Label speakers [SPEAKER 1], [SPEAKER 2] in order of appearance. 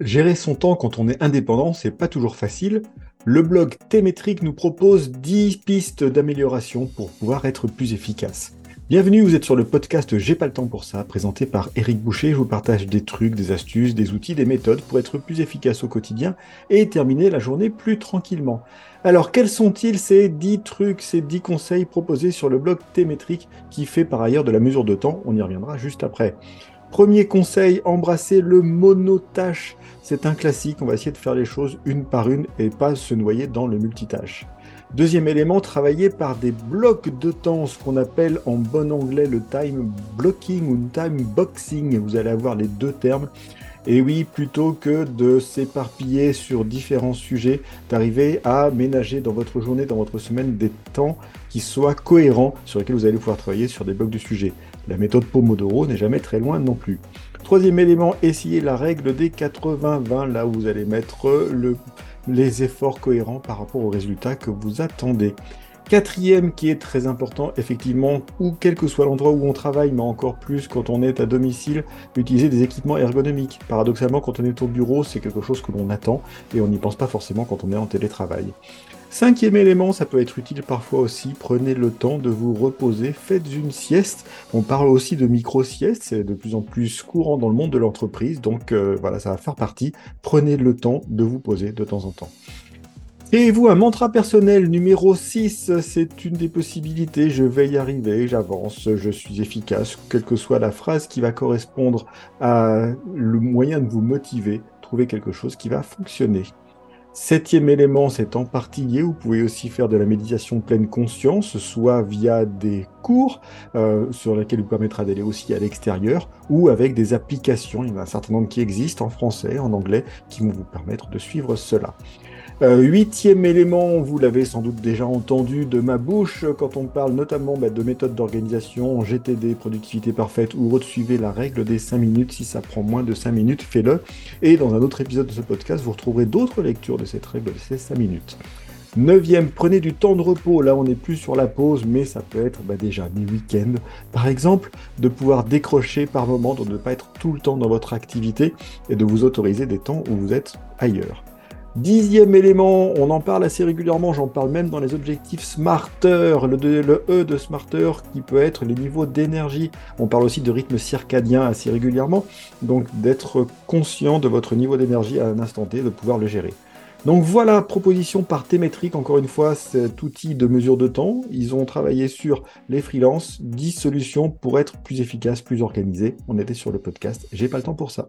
[SPEAKER 1] Gérer son temps quand on est indépendant, c'est pas toujours facile. Le blog T-Métrique nous propose 10 pistes d'amélioration pour pouvoir être plus efficace. Bienvenue, vous êtes sur le podcast J'ai pas le temps pour ça, présenté par Eric Boucher. Je vous partage des trucs, des astuces, des outils, des méthodes pour être plus efficace au quotidien et terminer la journée plus tranquillement. Alors, quels sont-ils ces 10 trucs, ces 10 conseils proposés sur le blog T-Métrique qui fait par ailleurs de la mesure de temps? On y reviendra juste après. Premier conseil, embrasser le monotâche. C'est un classique, on va essayer de faire les choses une par une et pas se noyer dans le multitâche. Deuxième élément, travailler par des blocs de temps, ce qu'on appelle en bon anglais le time blocking ou time boxing. Vous allez avoir les deux termes. Et oui, plutôt que de s'éparpiller sur différents sujets, d'arriver à ménager dans votre journée, dans votre semaine, des temps qui soient cohérents, sur lesquels vous allez pouvoir travailler sur des blocs de sujets. La méthode Pomodoro n'est jamais très loin non plus. Troisième élément, essayez la règle des 80-20, là où vous allez mettre les efforts cohérents par rapport aux résultats que vous attendez. Quatrième qui est très important, effectivement, ou quel que soit l'endroit où on travaille, mais encore plus quand on est à domicile, utiliser des équipements ergonomiques. Paradoxalement, quand on est au bureau, c'est quelque chose que l'on attend et on n'y pense pas forcément quand on est en télétravail. Cinquième élément, ça peut être utile parfois aussi, prenez le temps de vous reposer, faites une sieste. On parle aussi de micro-sieste, c'est de plus en plus courant dans le monde de l'entreprise, donc euh, voilà, ça va faire partie. Prenez le temps de vous poser de temps en temps. Et vous, un mantra personnel numéro 6, c'est une des possibilités. Je vais y arriver, j'avance, je suis efficace, quelle que soit la phrase qui va correspondre à le moyen de vous motiver, trouver quelque chose qui va fonctionner. Septième élément, c'est en partie. Vous pouvez aussi faire de la méditation pleine conscience, soit via des cours euh, sur lesquels vous permettra d'aller aussi à l'extérieur, ou avec des applications. Il y en a un certain nombre qui existent en français, en anglais, qui vont vous permettre de suivre cela. Euh, huitième élément, vous l'avez sans doute déjà entendu de ma bouche quand on parle notamment bah, de méthode d'organisation, GTD, productivité parfaite, ou suivez la règle des 5 minutes. Si ça prend moins de 5 minutes, faites-le. Et dans un autre épisode de ce podcast, vous retrouverez d'autres lectures de cette règle de ces 5 minutes. Neuvième, prenez du temps de repos. Là, on n'est plus sur la pause, mais ça peut être bah, déjà mi-week-end. Par exemple, de pouvoir décrocher par moment, de ne pas être tout le temps dans votre activité et de vous autoriser des temps où vous êtes ailleurs. Dixième élément, on en parle assez régulièrement, j'en parle même dans les objectifs Smarter, le, E de Smarter qui peut être les niveaux d'énergie. On parle aussi de rythme circadien assez régulièrement, donc d'être conscient de votre niveau d'énergie à un instant T, de pouvoir le gérer. Donc voilà, proposition par T-Métrique, encore une fois, cet outil de mesure de temps. Ils ont travaillé sur les freelances, 10 solutions pour être plus efficace, plus organisé. On était sur le podcast, j'ai pas le temps pour ça.